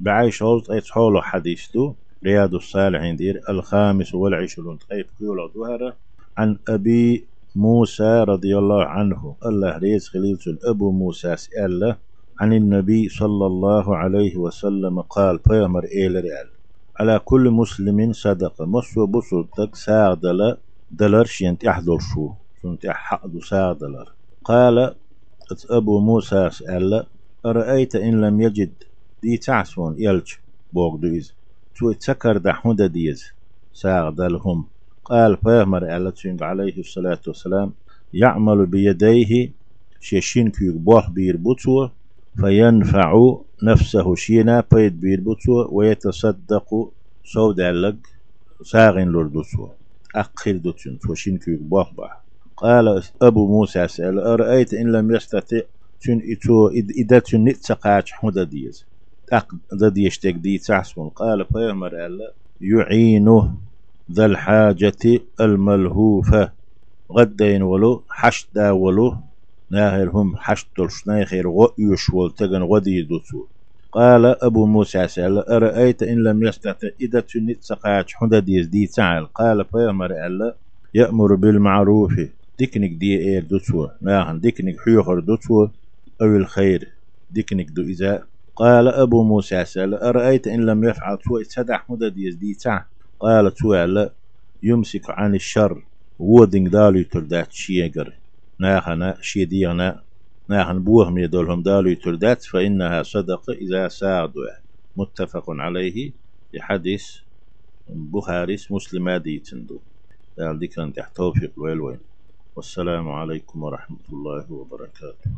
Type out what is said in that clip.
بعيش هوز أي تحولو حديث دو رياض الصالحين دير الخامس والعشرون. طيب كيولو دوهرة. عن أبي موسى رضي الله عنه الله ريز خليل أبو موسى سأل عن النبي صلى الله عليه وسلم قال بيامر إيل ريال على كل مسلم صدقة مصو بصدق ساغدل دلر شينت أحضر شو شنت أحضر ساغدلر. قال أبو موسى سأل أرأيت إن لم يجد دي تعسون يلج بوغ دويز تو تسكر دحمد ديز ساغدلهم قال بيغمر عليه الصلاة والسلام يعمل بيديه شيشين كيك بوح بوتو فينفع نفسه شينا بيد بير بوتو ويتصدق سود علق ساغن لردوتو أقل دوتون توشين كيك بوح بح قال أبو موسى سأل أرأيت إن لم يستطع تون إتو إذا تون نتسقاش حمد ديز أق ديشتك دي تحسن قال بيغمر يعينه ذا الحاجة الملهوفة. غدين ولو حشدا ولو ناهر هم حشتلش ناخر غيوش والتغن غدي دوتو قال أبو موسى سأل أرأيت إن لم يستطع إذا تنت سقاش حدا ديز دي تعال قال فيامر ألا يأمر بالمعروف. ديكنك دي إير دوتو ناهن ديكنك حيوخر دوتو أو الخير. ديكنك دو إذا قال أبو موسى سأل أرأيت إن لم يفعل تو إتسدع حدا ديز دي تعال قال توعلا يمسك عن الشر. وودين دالو تردات شيغر. ناخنا شيديغنا ناخن بوهم يدولهم دالو تردات فإنها صدقة إذا ساعدوا. متفق عليه. لحديث بخاري مسلم ديتندو قال دي كانت توفيق ويلوين والسلام عليكم ورحمة الله وبركاته.